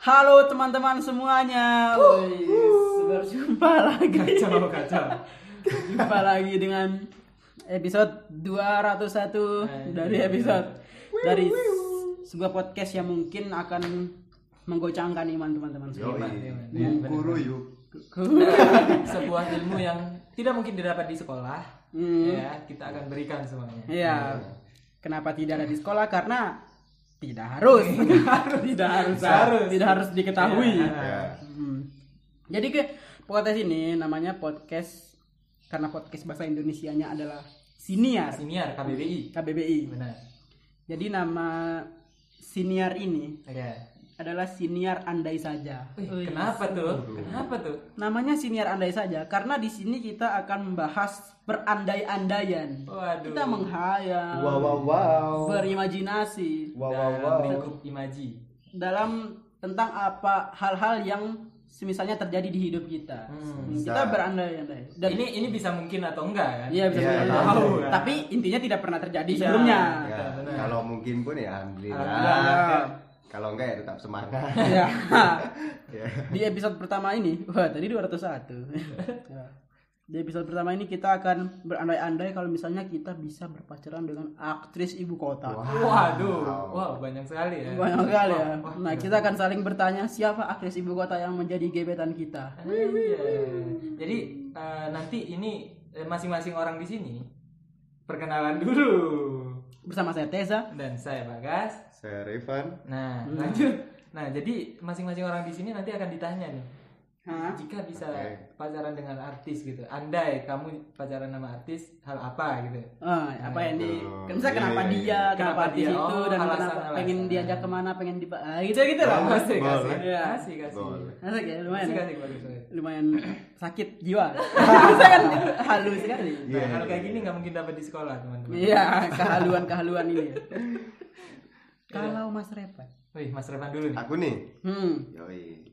Halo teman-teman semuanya. Woi, berjumpa lagi. Kacau, kacau. Jumpa lagi dengan episode 201 dari episode dari sebuah podcast yang mungkin akan menggoncangkan iman teman-teman semua. Yoi. Guru yuk. Sebuah ilmu yang tidak mungkin didapat di sekolah, Hmm. ya kita akan berikan semuanya. Iya. Kenapa tidak ada di sekolah? Karena tidak harus. tidak harus. Harus. Tidak harus diketahui. Iya. Ya. Hmm. Jadi ke podcast ini namanya podcast karena podcast bahasa Indonesianya adalah Siniar Siniar KBBI. KBBI. Benar. Jadi nama Siniar ini Oke. Adalah Siniar Andai Saja. Wih, kenapa tuh? Kenapa tuh? Namanya Siniar Andai Saja karena di sini kita akan membahas berandai-andaian. Waduh. Kita menghayal, Wow wow wow. berimajinasi Wow wow wow. lingkup imaji. dalam tentang apa hal-hal yang semisalnya terjadi di hidup kita. Hmm, kita berandai-andai. Dan ini ini bisa mungkin atau enggak kan? Iya bisa Iya, iya, tahu. iya. Tapi intinya tidak pernah terjadi Iya. sebelumnya. Ya, kalau mungkin pun ya alhamdulillah. Alhamdulillah. Kalau enggak ya tetap semangat. Ya. Ya. Di episode pertama ini, wah tadi 201. Ya. Di episode pertama ini kita akan berandai-andai kalau misalnya kita bisa berpacaran dengan aktris ibu kota. Waduh, wow banyak sekali ya. Banyak sekali ya. Wah, Nah, kita akan saling bertanya siapa aktris ibu kota yang menjadi gebetan kita. Iya. Jadi eh, nanti ini eh, masing-masing orang di sini perkenalan dulu. Bersama saya Teza. Dan saya Bagas. Saya Revan. Nah, lanjut. Nah, jadi masing-masing orang di sini nanti akan ditanya nih. Hah? Jika bisa Oke. pacaran dengan artis gitu. Andai kamu pacaran sama artis, hal apa gitu. Ah, apa yang di kan kenapa Iya, iya, dia, iya. kenapa Kenapa artis dia? itu Oh, dan alasan- kenapa alasan. pengen diajak ke mana, pengen di ah, gitu gitu lah. Kasih, kasih. Boleh. Kasih, kasih. Asik ya, lumayan. Kasih, ya? kasih. Lumayan sakit jiwa. Saya kan halus sekali. Nah, Iya, kalau iya, kayak gini nggak mungkin dapat di sekolah, teman-teman. Iya, kehaluan-kehaluan ini. ya. Kalau Mas Revan. Wih, Mas Revan dulu nih. Aku nih. Hmm, Yoi.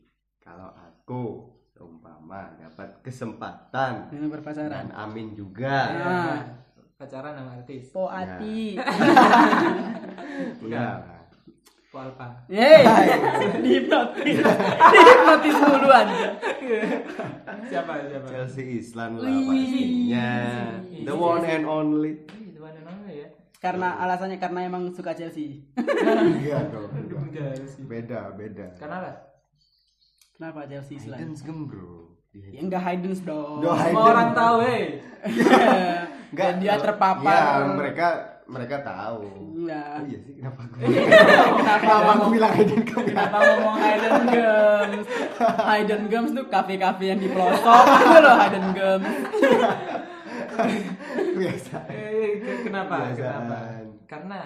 Kalau aku seumpama dapat kesempatan dengan berpacaran. dan Amin juga. Ah. Pacaran sama artis. Poati. Iya. Walpa. Yeay, dihipnotis. Dihipnotis duluan. Siapa siapa? Chelsea Islan lah pastinya. The one and only. Ya? Karena alasannya karena emang suka Chelsea. Iya dong. Beda, beda. Karena apa? Kenapa Chelsea selain? Hidden Gem, bro. Ya enggak Haydens dong. Doa- Semua orang tahu, eh. Enggak, Dan dia terpapar. Iya, mereka mereka tahu. Enggak. Oh iya sih, kenapa aku? Kenapa Kenapa aku bilang Hidden Gem? Kenapa ngomong Hayden Gums? Hayden Gums tuh kafe-kafe yang di pelosok itu loh Hayden Gums. Biasa. Eh, ke- kenapa? Biasaan. Kenapa? Karena,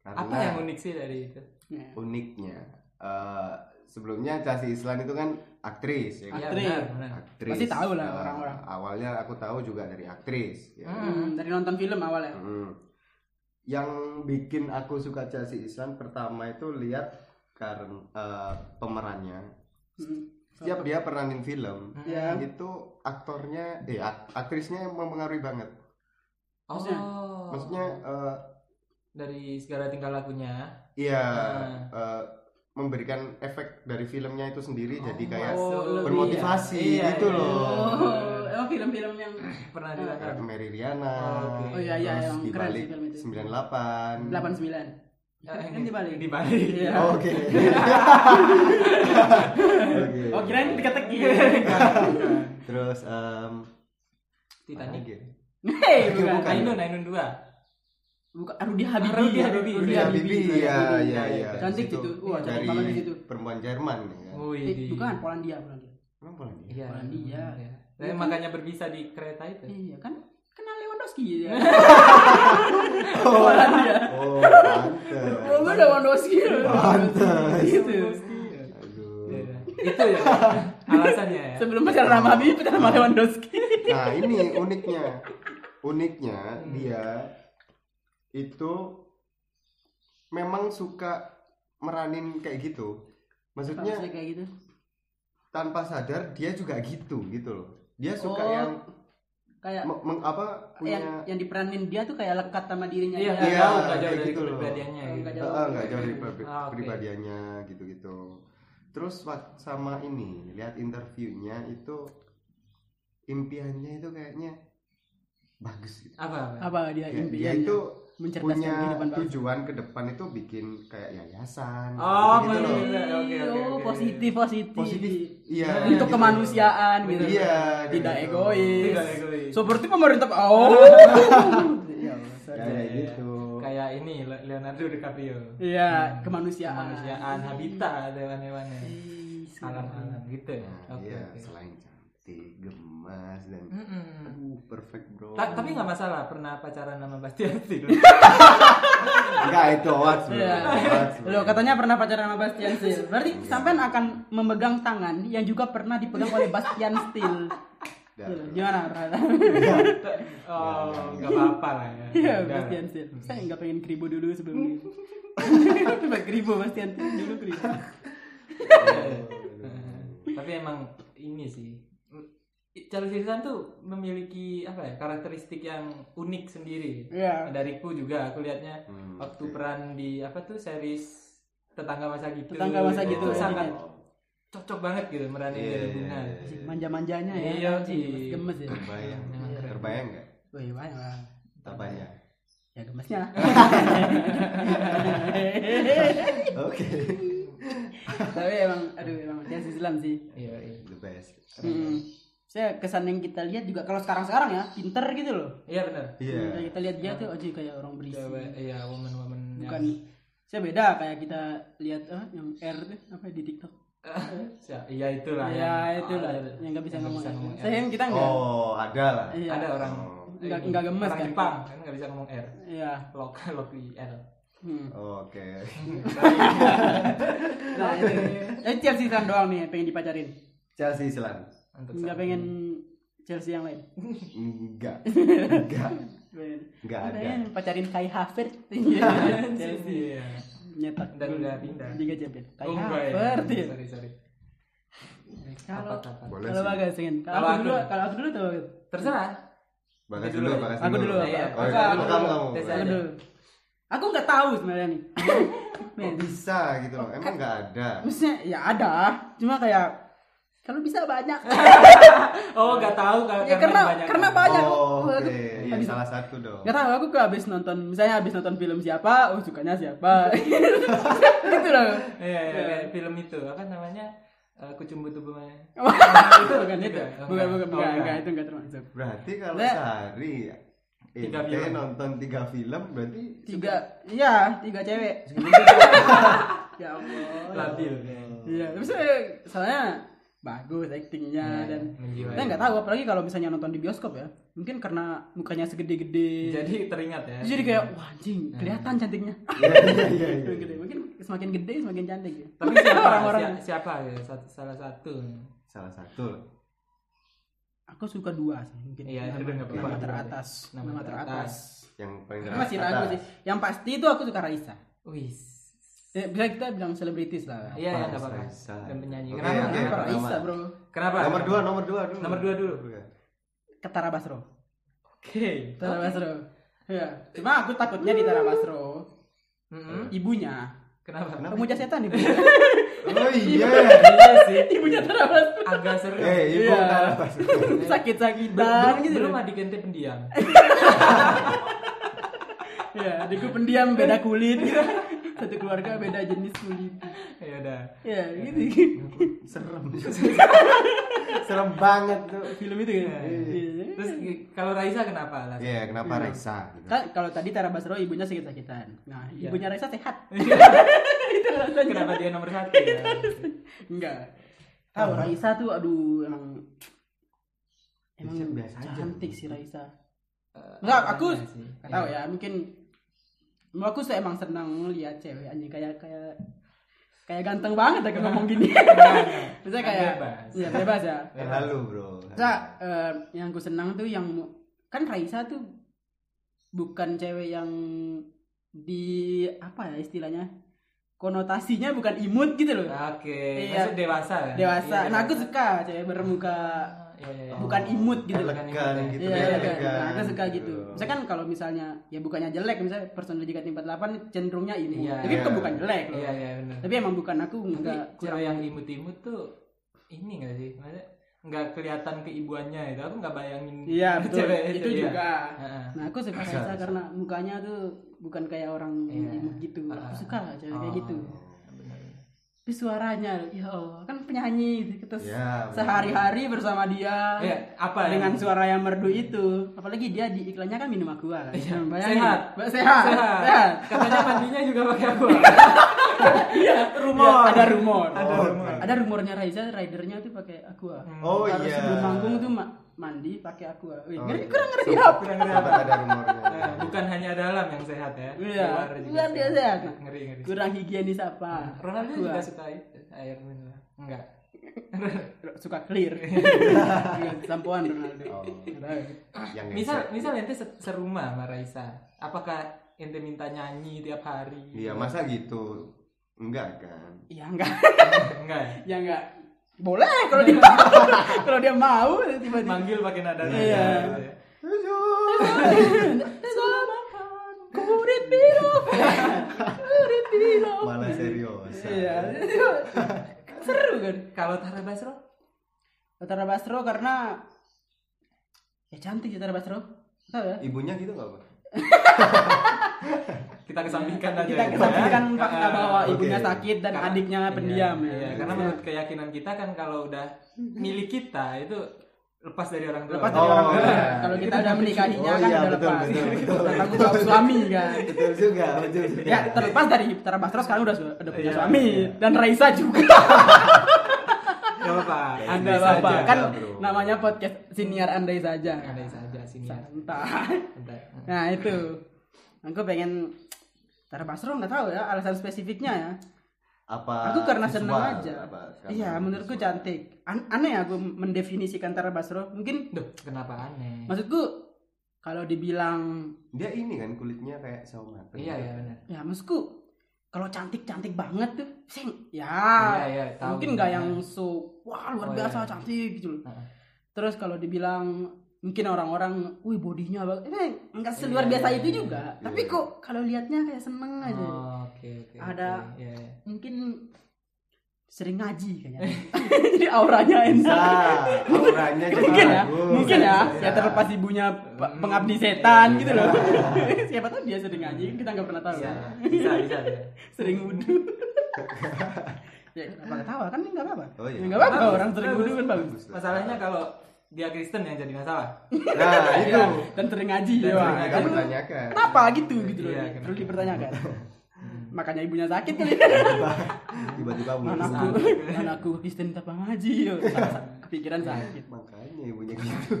Karena- apa yang unik sih dari itu? Ya. Uniknya, eh, sebelumnya Chelsea Islan itu kan aktris, ya kan? Iya, Aktris. benar, benar. Aktris. Pasti tahu lah orang-orang. Awalnya aku tahu juga dari aktris. Ya. Hmm, dari nonton film awalnya. Hmm. Yang bikin aku suka Chelsea Islan pertama itu lihat karena eh, pemerannya. Hmm. Setiap dia peranin film, Ya. itu aktornya, eh ak- aktrisnya mempengaruhi banget. Oh, Maksudnya, eh, dari segala tingkah lakunya. iya Ah. eh, memberikan efek dari filmnya itu sendiri, jadi Oh, kayak masuk. lebih bermotivasi Iya, gitu iya. loh. Oh, emang film-film yang Pernah Ah. dilihat. Kayak Mary Riana, Oh, oke. Oh, iya, iya, terus yang di keren sih film itu. 98. 89. Ya, Kan dibalik. Dibalik. Iya. Oh, Oke. Oke. Oh, kirain teka-teki. Terus em Titanic. lagi? Hei, bukan. Bukan. Ainun, Ainun 2. Bukan Rudi Habibi. Rudi Habibi. Rudi Rudy Habibi. Habibie, iya Habibie. iya iya. Cantik Di situ itu. Wah, cantik dari banget di situ. perempuan Jerman ya kan. Oh, Eh, iya. bukan Polandia, Polandia. Emang Polandia? Iya. Polandia. Iya. Tapi makanya berbisa di kereta itu. Iya kan kenal Lewandowski ya. Polandia. Oh, pantes. Oh, gue Lewandowski. Pantes. Gitu. Aduh. Iya. Itu ya. Alasannya ya. Sebelum pacaran sama Habib, pacaran sama Lewandowski. Nah, ini uniknya. Uniknya Hmm. dia itu memang suka meranin kayak gitu. Maksudnya Maksudnya kayak gitu. tanpa sadar dia juga gitu gitu loh. Dia suka Oh. yang kayak meng- meng- apa punya yang yang diperanin dia tuh kayak lekat sama dirinya Iya, dia. nggak Iya, jauh, nggak jauh kayak dari gitu loh. kepribadiannya Oh, gitu. nggak jauh. nggak jauh dari pri- Ah, oke. pribadiannya gitu-gitu terus wak- sama ini lihat interviewnya itu impiannya itu kayaknya bagus gitu. Apa? apa? apa dia dia impiannya itu mencerdaskan punya kehidupan bangsa. tujuan ke depan itu bikin kayak yayasan Oh, gitu loh. bener. Oke, oke, oh oke. positif positif positif iya untuk gitu. kemanusiaan gitu iya tidak gitu. egois Tidak egois. seperti pemerintah oh Ya kayak gitu Kayak ini Le- Leonardo DiCaprio. iya kemanusiaan Kemanusiaan, habitat, hewan-hewannya. Alam-alam gitu ya. Nah, Oke, iya oke. selain cantik gemas dan Mm-mm. uh, perfect bro Ta- tapi nggak masalah pernah pacaran sama Bastian Steele. enggak itu hoax bro Iya. Lo katanya pernah pacaran sama Bastian Steele. Berarti sampean akan memegang tangan yang juga pernah dipegang oleh Bastian Gitu. bro. Gimana, Rada? oh, nggak apa-apa lah ya. Iya. Bastian Steele. Saya nggak pengen kribo dulu sebelum ini. Coba kribo Bastian Steele dulu kribo. Tapi emang ini sih. Chelsea Islan tuh memiliki apa ya karakteristik yang unik sendiri. Iya. Dariku juga aku lihatnya Hmm, waktu oke. peran di apa tuh series tetangga masa gitu. Tetangga masa itu gitu, ya. sangat Oh, cocok banget gitu meranin Iya, dari iya, bunga. iya. Manja-manjanya ya. Iya, anjing, iya. Gemes ya. terbayang Emang keren. terbayang nggak Wih, banyak lah. apanya Ya gemesnya. oke Tapi emang aduh emang Chelsea Islam sih. Iya, iya. the best Mm. Saya kesan yang kita lihat juga kalau sekarang-sekarang ya pinter gitu loh. Iya benar. iya Kayak kita lihat dia tuh aja kayak orang berisi. Cewek, iya woman-woman Bukan saya beda kayak kita lihat ah, yang R tuh apa di TikTok. Ya, iya itulah. ya yang- itulah oh, yang nggak bisa yang ngomong. Saya R. yang kita enggak. oh ada lah Iya. Ada orang. Nggak- ini, nggak gemes orang kan? Jepang kan nggak bisa ngomong R. Iya. Lok lok di L. Hmm. oke Nah, itu. Eh Chelsea kan doang nih yang pengen dipacarin. Chelsea Island Untuk Nggak pengen Chelsea yang lain. enggak enggak enggak ada Pengen pacarin Kai Havertz. ini. Chelsea. Iya. Nyetak. Dan udah pindah. Liga Champions. Kai Oh, enggak ya. Havertz. ya. Sorry, sorry. Kalau kalau bagas kan. Kalau aku dulu, kalau aku dulu tuh. Terserah. bagas Aku dulu dulu. bagas Aku dulu. Iya, aku- iya, aku kamu kamu Aku aja. dulu. Aku nggak tahu sebenarnya nih. Kok bisa gitu loh emang nggak ada maksudnya ya ada, cuma kayak kalau bisa banyak. Oh, nggak tahu kalau ya karena banyak. karena banyak. oh, oke aku- iya salah satu dong Gak tau, aku tuh habis nonton, misalnya habis nonton film siapa, oh sukanya siapa, gitu loh. Iya, iya, kayak film itu apa namanya? Eh, Kucumbu tubuhnya. itu bukan itu, Enggak, bukan bukan enggak. bukan, Oh, enggak. itu enggak termasuk. berarti kalau Saya- sehari Tiga film. nonton tiga film berarti Tiga, iya tiga cewek. ya Allah. Labil. Iya, tapi saya, soalnya bagus aktingnya Iya, dan menjiwai. kita nggak tahu apalagi kalau misalnya nonton di bioskop ya, mungkin karena mukanya segede-gede. Jadi teringat ya. Jadi kayak wah anjing kelihatan cantiknya. iya iya iya iya. Gede. Mungkin semakin gede semakin cantik ya. Tapi siapa Orang-orang. si- siapa ya Sat- salah satu? salah satu. Aku suka dua sih mungkin. Iya, nama, nama teratas. Nama Nama, teratas. teratas. yang paling Aku masih ragu sih. Yang pasti itu aku suka Raisa. Wis. Ya, bisa kita bilang selebritis lah. Iya, ya Raisa. nggak apa-apa. Dan penyanyi. Oke, Kenapa? oke. Kenapa? Raisa nama. bro. Kenapa? nomor dua nomor dua dulu Nomor dua dulu. Iya. Ketara Basro. Oke. Tara Basro. Iya. Cuma aku takutnya di Tara Basro. Mm-mm. Ibunya. Kenapa? Kenapa? Pemuja setan ibu. oh iya Iya sih. Ibunya Tara Basro. Agak seru. eh ibu Iya. Tara Basro. Sakit-sakitan belum, gitu. belum adik ente pendiam. Iya, adikku pendiam beda kulit gitu. Satu keluarga beda jenis kulit. ya udah. Ya, gitu. serem serem banget tuh Film itu kan. Iya. Terus kalau Raisa kenapa? Las? Iya, kenapa Raisa? gitu? Kan kalau tadi Tara Basro ibunya sakit-sakitan. Nah, Iya. ibunya Raisa sehat. Kenapa dia nomor satu ya? Enggak. Tahu Raisa tuh aduh emang emang Biasa- biasa aja. cantik sih Raisa. Eh, Enggak, aku apanya sih? Gak tahu ya, mungkin aku sih emang senang lihat cewek anjing kayak kayak kayak ganteng banget aku ngomong gini. Maksudnya Kan kayak bebas. Iya, bebas ya. Halu bro Maksudnya eh, yang aku senang tuh yang kan Raisa tuh bukan cewek yang di apa ya istilahnya konotasinya bukan imut gitu loh Oke, Iya. maksud dewasa kan? dewasa Iya, nah aku suka cewek bermuka Iya, iya, iya. bukan imut gitu Elegan ya. gitu Iya, ya, iya, elegan. Nah, aku suka gitu. Misalkan kalau misalnya ya bukannya jelek, misalnya personal JKT 48 cenderungnya imut. Iya, Tapi iya. itu bukan jelek loh. Iya, iya benar. Tapi emang bukan aku enggak cewek yang imut-imut tuh ini gak sih? Maksudnya nggak kelihatan keibuannya itu. Aku nggak bayangin Iya, betul. cewek itu juga. Nah, aku suka Raisa karena mukanya tuh bukan kayak orang Iya. imut gitu. Aku suka cewek kayak Oh, gitu. Suaranya, ya Allah, kan penyanyi gitu. Terus Ya, sehari-hari bersama dia Iya, apa dengan yang- suara yang merdu itu. Apalagi dia di iklannya kan minum aqua kan. Bayangin. sehat. Sehat. Sehat. Sehat. Katanya mandinya juga pakai aku. Iya, rumor. ada rumor. Ada Oh, rumor. Ada rumornya Raisa ridernya tuh pakai aqua. Oh Harus iya. sebelum manggung tuh ma- mandi pakai aqua. Wih, Oh, ngeri, iya. kurang ngeri Sempat- apa? Kurang ngeri sempat apa? ada rumornya. Nah, bukan hanya dalam yang sehat ya. Iya, Luar juga luar dia sehat. Ngeri ngeri. Kurang higienis apa? Ronaldo Aqua. juga suka air mineral. Enggak. suka clear. Iya, Sampoan Ronaldo. Oh. Ada. Yang misal misal ente se- serumah sama Raisa, apakah ente minta nyanyi tiap hari? Iya, masa gitu? Enggak kan? Ya enggak, Enggak. ya? ya enggak. Boleh kalau dia kalau dia mau tiba-tiba. Manggil pakai nada nada. Iya. gitu ya. Kurit biru. Kurit biru. Malah serius. Iya. Seru kan? Kalau Tara Basro? Tara Basro karena ya cantik ya Tara Basro. Tahu ya? Ibunya gitu nggak, Pak? Kita kesampingkan aja. Kita ya. kesampingkan fakta Ah, bahwa oke. ibunya sakit dan Karena- adiknya iya, pendiam ya. Iya, karena menurut keyakinan kita kan kalau udah milik kita itu lepas dari orang tua. lepas dari Oh, orang tua. iya. Kalau kita udah menikahinya Oh, kan iya, udah betul, lepas. betul, betul. Jawab suami kan. Betul juga, betul juga. Ya terlepas dari Tara Basro sekarang udah udah punya Iya, suami iya. dan Raisa juga. Gak apa-apa. Ya, Anda Nggak saja. kan bro. namanya podcast siniar andai saja. Andai saja sini. ya. Santai. Santai. Nah itu, aku pengen Tara Basro nggak tahu ya alasan spesifiknya ya. Apa? Aku karena visual, seneng aja. apa? Karena Iya, menurutku visual. cantik. An- aneh aku mendefinisikan Tara Basro. Mungkin Duh, kenapa aneh? maksudku kalau dibilang Dia ini kan kulitnya kayak sawo mateng. Iya, iya benar. ya maksudku kalau cantik cantik banget tuh, sing ya Iya, iya, tahu. mungkin nggak yang so wah luar Oh, biasa iya. cantik gitu loh. Heeh. Terus kalau dibilang mungkin orang-orang, wih bodinya bagus, eh nggak seluar Iya, biasa iya, itu iya. juga. Iya. Tapi kok kalau liatnya kayak seneng aja. Oh, oke oke. Ada-. Iya, iya. Mungkin sering ngaji kayaknya. Jadi auranya Bisa. enak. Auranya jadi mungkin ya, bagus. mungkin ya, Bisa. ya terlepas ibunya pe- pengabdi setan gitu loh. Siapa tahu dia sering ngaji, kan kita nggak pernah tahu. Bisa, kan. bisa, bisa. bisa. Sering wudhu. ya kenapa ketawa kan nggak apa-apa. Oh, iya. Ya, nggak apa-apa orang sering wudhu kan bagus. Bagus lah. Masalahnya kalau dia Kristen yang jadi masalah. Nah, itu. Iya, dan sering ngaji Dan ya. kan ditanyakan. kenapa gitu gitu loh. Iya? Perlu dipertanyakan. Makanya ibunya sakit kali. Tiba-tiba anakku, anakku Kristen tak ngaji. yo. Kepikiran sakit. Makanya ibunya gitu.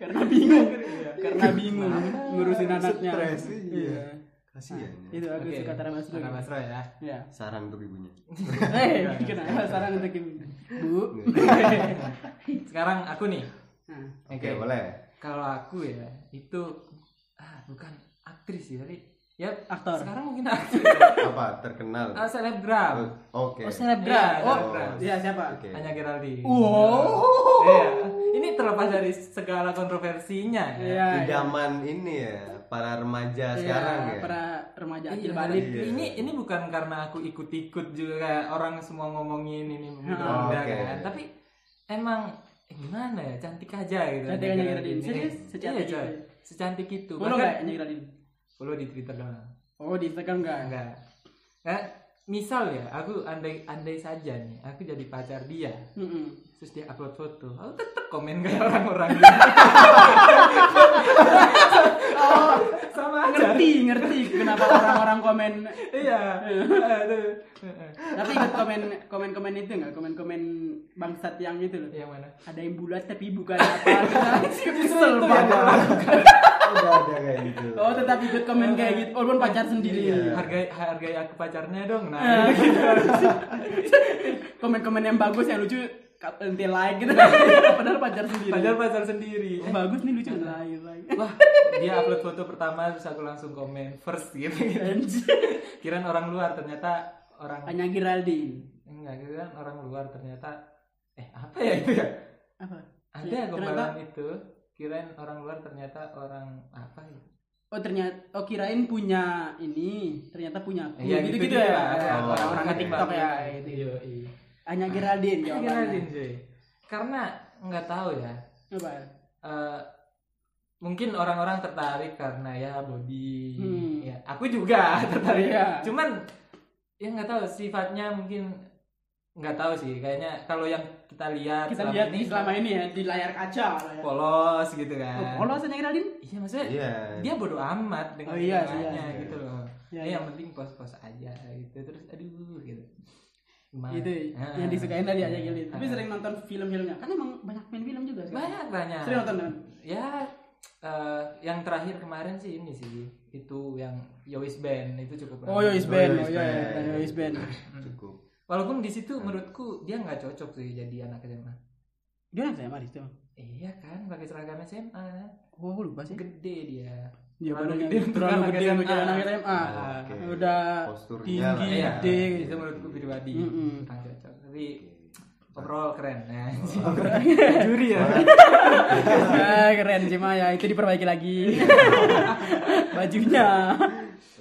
Karena bingung. Karena bingung ngurusin anaknya. Stres, iya. Iya. Kasihan. ya. Itu aku Oke, suka Tara Basro. Tara Basro ya. Ya. Saran untuk ibunya. Eh, kenapa saran untuk ibu? Bu. Sekarang aku nih. Nah, Oke, boleh. Kalau aku ya itu ah bukan aktris sih tapi ya Aktor. Sekarang mungkin aktris. Apa? Terkenal. Ah, selebgram. Oke. Oh, selebgram. Iya, Oh, selebgram. iya siapa? Oke. Hanya Geraldine. Wow. Iya. Ini terlepas dari segala kontroversinya ya. Iya. Idaman ini ya, para remaja Iya, sekarang ya. Para remaja Iya, balik. Iya. Ini ini bukan karena aku ikut-ikut juga kayak orang semua ngomongin ini muda Oh, oke. kan. Tapi emang eh, gimana ya cantik aja gitu. Cantik aja. Geraldine. Serius? Iya, Secantik coy. itu? Secantik itu. Follow enggak Nyegradin? follow di Twitter doang. Oh, di Instagram enggak? Enggak. Eh, misal ya, aku andai andai saja nih, aku jadi pacar dia, Heeh. Terus dia upload foto, aku tetep komen kayak orang-orang gitu. Oh, Sama aja. ngerti, ngerti kenapa orang-orang komen. Iya. Tapi ikut komen komen-komen itu enggak? Komen-komen bangsat yang itu loh. Yang mana? Ada yang bulat tapi bukan apa. Kesel banget. Udah ada kayak gitu. Oh, tetap ikut komen kayak gitu. Walaupun pacar sendiri. Iya. Hargai hargai aku pacarnya dong. Nah, gitu. Komen-komen yang bagus yang lucu ente like gitu. Padahal pacar sendiri. Padahal pacar sendiri. Oh, bagus nih lucu like like. Wah, dia upload foto pertama terus aku langsung komen first gitu. Kirain orang luar ternyata orang Hanya Geraldine. enggak gitu kan orang luar ternyata eh apa ya itu ya Apa? ada Ya, gombalan itu kirain orang luar ternyata orang apa ya Oh ternyata oh kirain punya ini, ternyata punya aku. Iya, ya. lah. Ada Oh, orang-orang oke. TikTok ya gitu. iya iya Hanya Geraldine Iya, jawabannya. Geraldine, cuy. karena nggak tahu ya Apa? eh, mungkin orang-orang tertarik karena ya body Hmm. ya aku juga tertarik Iya. cuman ya nggak tahu sifatnya mungkin nggak tahu sih kayaknya kalau yang kita lihat Kita selama lihat ini selama ini ya di layar kaca ya. polos gitu kan Oh, polos hanya Geraldine? iya maksudnya Iya. dia bodo amat dengan Oh, iya segalanya iya. gitu loh Iya, ya, iya. yang penting pos-pos aja gitu terus aduh gitu Gimana? Itu Ah. yang disukain dari aja Geraldine. Tapi Ah. sering nonton film-filmnya. Kan emang banyak main film juga sih. banyak banyak Sering nonton kan? ya eh, yang terakhir kemarin sih ini sih itu yang Yowis Band itu cukup Oh. Yois Band. Yois Oh iya, iya, Band. Yois Band. Cukup. walaupun di situ menurutku dia nggak cocok sih jadi anak SMA Gimana saya Maris itu? iya kan pakai seragam SMA Oh, lupa sih. gede dia Dia Terlalu badannya gede terlalu gede untuk SMA. anak SMA. Oh, oke. Udah Posturnya tinggi, ya. Iya, gede. itu menurutku pribadi cocok tapi overall keren ya Oh, juri ya Ah, keren sih Maya, itu diperbaiki lagi. Bajunya.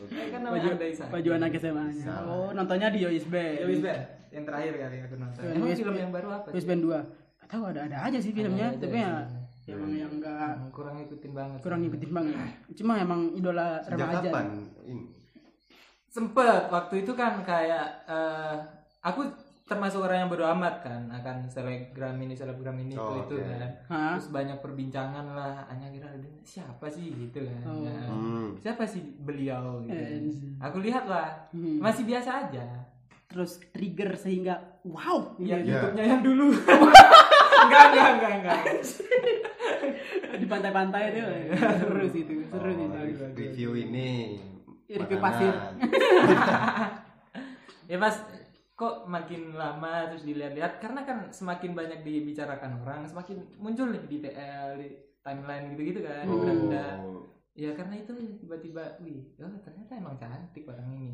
kan Baju, baju anak SMA-nya. Salah. Oh, nontonnya di Yois Band. Yowis Band yang terakhir kali aku nonton Yois emang film yang baru apa Yois sih? Band 2. Gak tahu ada-ada aja sih filmnya, tapi ya. Emang yang enggak Hmm, kurang ngikutin banget kurang sih. ngikutin banget. Cuma emang idola Sejak remaja. kapan ini? sempet waktu itu kan kayak eh, aku termasuk orang yang bodo amat kan akan selebgram ini selebgram ini Oh, itu itu oke. kan Hah? terus banyak perbincangan lah hanya kira siapa sih gitu kan Oh. Nah, Hmm. siapa sih beliau gitu Eh, aku lihat lah Hmm. masih biasa aja Terus trigger sehingga wow. ya gitu. Iya. YouTube-nya yang dulu enggak enggak enggak enggak Di pantai-pantai itu seru sih itu, seru sih. Oh, review ini. Review pasir. ya pas kok makin lama terus dilihat-lihat karena kan semakin banyak dibicarakan orang semakin muncul nih di TL di timeline gitu-gitu kan di beranda Oh. ya karena itu tiba-tiba wih oh, ternyata emang cantik orang ini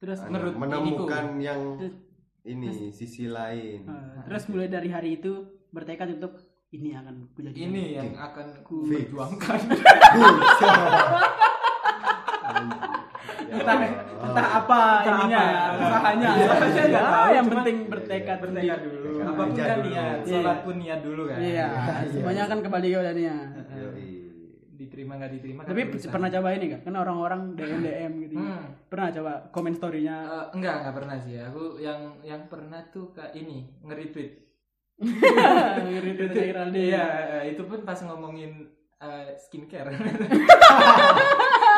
Terus menurut menemukan iniku. yang Terus- ini sisi lain. Uh, terus mulai dari hari itu bertekad untuk ini akan ku jadi ini yang akan ku perjuangkan. Entah entah apa Entah ininya apa. ya, usahanya. Iya, ya, saya nggak tahu, yang penting bertekad bertekad dulu. Apa pun aja kan niat Iya. sholat pun niat dulu kan? Iya semuanya kan kembali kepada niat. Diterima nggak diterima kan tapi urusan. pernah coba ini kan kan orang-orang DM DM gitu. Hmm. pernah coba komen storynya? Eh, enggak enggak pernah sih. Aku yang yang pernah tuh kayak ini nge-retweet itu Geraldine. iya eh, itu pun pas ngomongin eh, skincare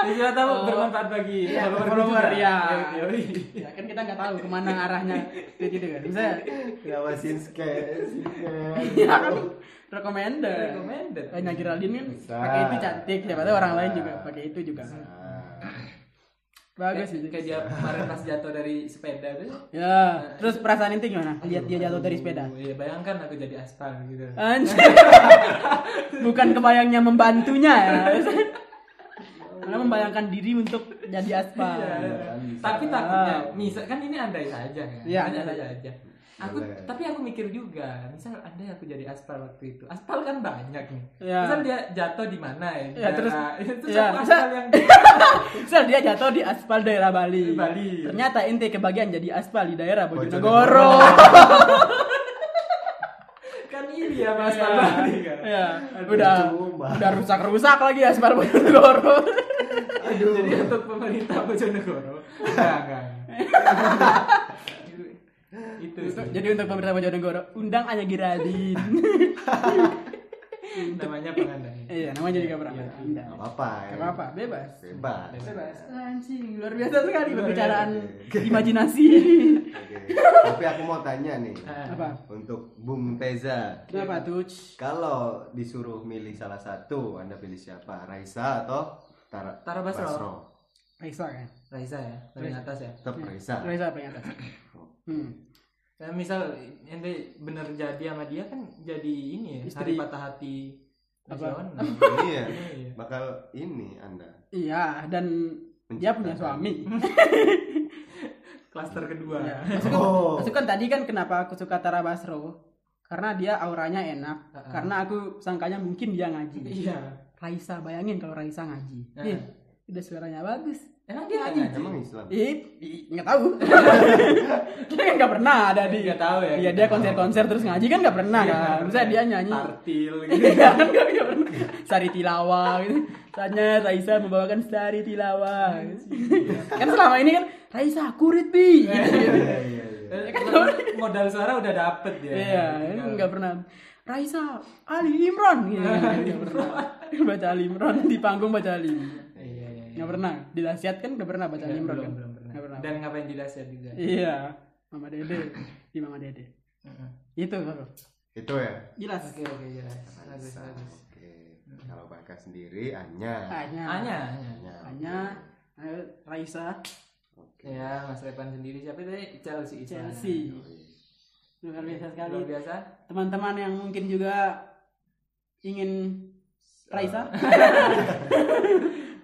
Siapa tahu Oh. bermanfaat bagi Iya, follower juga. iya. Yoi. ya kan kita nggak tahu ke mana arahnya gitu kan bisa Ngawasin skincare. ya kan recommended Recommended. Hanya Geraldine kan Bisa. pakai itu cantik siapa tahu orang lain juga pakai itu juga Nah, bagus Kayak- kayak dia kemarin pas jatuh dari sepeda tuh. Ya terus perasaan itu gimana? Lihat dia jatuh dari sepeda? iya bayangkan aku jadi aspal gitu. Anjir. Bukan kebayangnya membantunya ya. Karena membayangkan diri untuk jadi aspal. Kan bisa. tapi takutnya misal kan ini andai saja kan? Iya, andai andai saja aku Boleh. tapi aku mikir juga misal andai aku jadi aspal waktu itu aspal kan banyak nih Iya. misal dia jatuh di mana ya Iya, terus- iya, aku bisa- aspal yang Misal dia jatuh di aspal daerah Bali. Bali. Ternyata ente kebagian jadi aspal di daerah Bojonegoro. Kan ini ya mas aspal Bali kan ya, udah Cuma. udah rusak-rusak lagi aspal Bojonegoro. Aduh. jadi untuk pemerintah Bojonegoro enggak enggak itu sih. Jadi untuk pemerintah Bojonegoro undang Anya Giradin. namanya pengandai Iya, namanya juga pernah. Iya. Undang. Gak apa-apa. ya. Gak apa-apa, bebas. Bebas. Bebas. Anjing, luar biasa sekali pembicaraan imajinasi. Oke. Tapi aku mau tanya nih. Ah. Apa? Untuk Bung Teza. Kenapa tuh? Kalau disuruh milih salah satu, Anda pilih siapa? Raisa atau Tara, Tara Basro. Raisa kan? Raisa ya paling atas ya Tetap Raisa. Raisa paling atas. Hmm. Ya, misal ente bener jadi sama dia kan jadi ini ya Istri. hari patah hati Apa? nasional. iya. Iya. Bakal ini Anda. Iya, dan dia punya suami. Klaster kedua. Ya. Maksudku, Oh. maksudku kan tadi kan kenapa aku suka Tara Basro? karena dia auranya enak. Karena aku sangkanya mungkin dia ngaji. Iya. Raisa, bayangin kalau Raisa ngaji. Nah. Ih, udah suaranya bagus. Emang dia Ngaji. ngaji? Emang Islam. Ih, nggak tahu. dia kan nggak pernah ada di. Nggak tahu ya, Iya dia konser-konser terus ngaji kan nggak pernah Iya, kan. Misalnya dia nyanyi. Tartil gitu. Iya kan nggak pernah. Sari tilawa gitu. Saatnya Raisa membawakan sari tilawa. kan selama ini kan Raisa kurit bi. Gitu, gitu. Iya, iya, iya. Kan modal suara udah dapet ya. Iya, Tinggal- nggak pernah. Raisa Ali Imran gitu. Nggak pernah. Baca Ali Imran di panggung baca Ali. Imran. Iya, iya, iya. Nggak pernah. Di Dahsyat kan nggak pernah baca Imran belum, kan? belum pernah. Nggak pernah. Dan ngapain di dasyat juga. Iya, Mama Dede di Mama Dede. Heeh. Itu bro. Itu ya. Jelas. Oke, oke, jelas. Bagus, bagus. Oke. Kalau Baka sendiri Anya. Hanya. Hanya, hanya. Anya. Hanya eh, Raisa Oke. Ya, Mas Repan sendiri siapa tadi? Chelsea. Chelsea. luar biasa sekali. Luar biasa. Teman-teman yang mungkin juga ingin Raisa,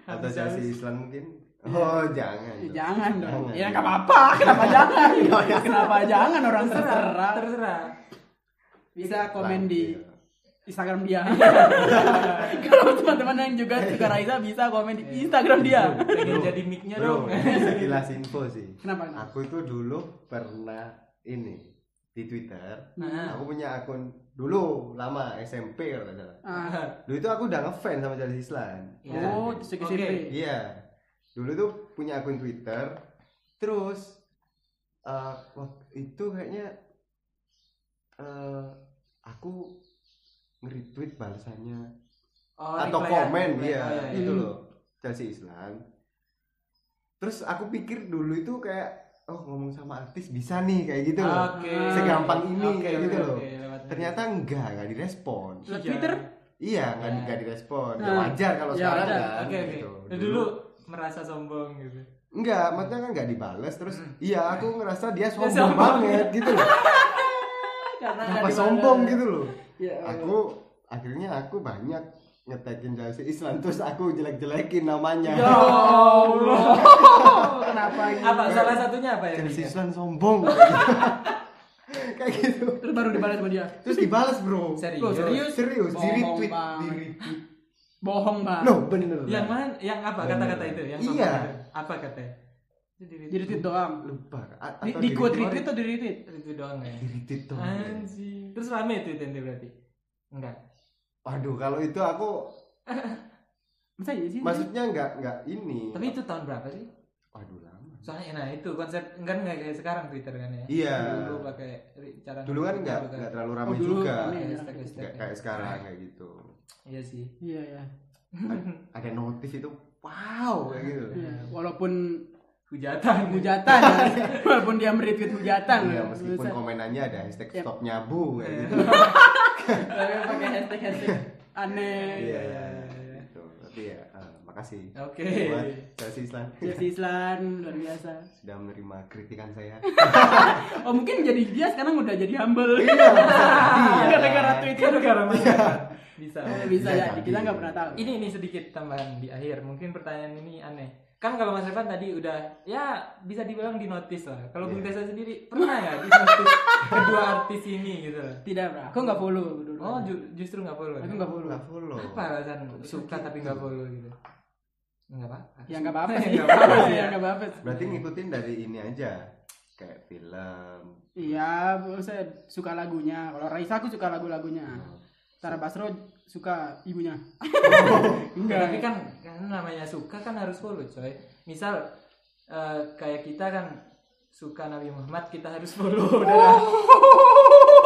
Atau Chelsea Islam mungkin? Oh, jangan. Dong. jangan dong. Jangan. Ya nggak apa-apa. Kenapa jangan? Kenapa jangan orang terserah? Terserah. Bisa komen di Iya. Instagram dia. Kalau teman-teman yang juga suka Raisa bisa komen di Instagram dia. Pengen jadi mic-nya Bro, dong. sekilas info sih. Kenapa? kenapa? Aku itu dulu pernah ini di Twitter. Nah. Aku punya akun dulu lama SMP kalau nggak salah. Ah, Dulu itu aku udah ngefans sama Chelsea Islan. Ya. oh, SMP. Iya. Dulu tuh punya akun Twitter. Terus eh waktu itu kayaknya eh aku nge-retweet balasannya Oh, atau komen Reply. iya Oh, iya, iya. itu Hmm. loh Chelsea Islan. Terus aku pikir dulu itu kayak oh ngomong sama artis bisa nih kayak gitu loh. Oke. Segampang ini Oke, kayak gitu loh. oke, lewat- Ternyata enggak, enggak direspon. Lewat Iya. Twitter? Iya, enggak Ya. enggak direspon. Ya Nah, wajar kalau ya sekarang wajar. kan. Oke. gitu. Nah, Dulu merasa sombong gitu. Enggak, maksudnya kan enggak dibales terus Hmm. iya aku ngerasa dia sombong, sombong. banget gitu loh. Karena Kenapa sombong gitu loh. Ya, Aku akhirnya aku banyak ngetekin Chelsea Islan terus aku jelek-jelekin namanya. Ya Allah. Kenapa gitu? Apa salah satunya apa ya? Chelsea Islan sombong. kayak gitu. Terus baru dibalas sama dia. Terus dibales, Bro. Serius? Loh, serius? Serius, di Bohong retweet, di retweet. Bohong, Bang. Loh, bener. Yang mana? Yang apa kata-kata itu? Yang sombong Iya. itu? Apa katanya? Di retweet doang. lupa. A- Di, quote retweet. retweet atau di retweet? Itu doang ya. Di retweet tuh. Anjing. Terus rame itu itu berarti? Enggak. Waduh, kalau itu aku Masa iya sih? maksudnya enggak enggak ini. Tapi itu tahun berapa sih? waduh lama. Soalnya nah itu konsep enggak enggak kayak sekarang Twitter kan ya. Iya. Dulu pakai cara Dulu kan enggak pakai- enggak terlalu ramai Oh, dulu juga. hashtag- hashtag Enggak ya. kayak sekarang kayak gitu. Iya sih. Iya, iya. Ada notif itu wow kayak gitu. Iya, Walaupun Hujatan. hujatan ya. Walaupun dia meretweet hujatan. Iya, ya. meskipun komenannya ada hashtag Yep. stop nyabu kayak gitu. Tapi pakai hashtag hashtag aneh. Iya, gitu. Tapi ya, eh, makasih Oke. buat Chelsea Islan Jesse Islan luar biasa. sudah menerima kritikan saya. Oh mungkin jadi dia sekarang udah jadi humble. Iya, bisa jadi ya. Gara-gara tweet Itu gara Iya. Bisa. Bisa Bisa ya. jadi. Kita nggak pernah tahu. Ini ini sedikit tambahan di akhir. Mungkin pertanyaan ini aneh. Kan kalau Mas Evan tadi udah ya bisa dibilang di notice lah. Kalau Bung Iya. Tesa sendiri pernah nggak di notice kedua artis ini gitu? Tidak, bro. Aku nggak follow dulu. Oh ju- justru nggak follow. Aku nggak follow. Nggak follow. Apa alasan suka tapi nggak follow gitu? Nggak apa-apa. Ya nggak apa-apa Ya, sih. nggak apa-apa Ya ya. nggak apa-apa. Berarti ngikutin dari ini aja. Kayak film. Iya, saya suka lagunya. Kalau Raisa aku suka lagu-lagunya. Tara Basro suka ibunya. Enggak. Tapi kan kan namanya suka kan harus follow coy. Misal eh, kayak kita kan suka Nabi Muhammad kita harus follow. Udah.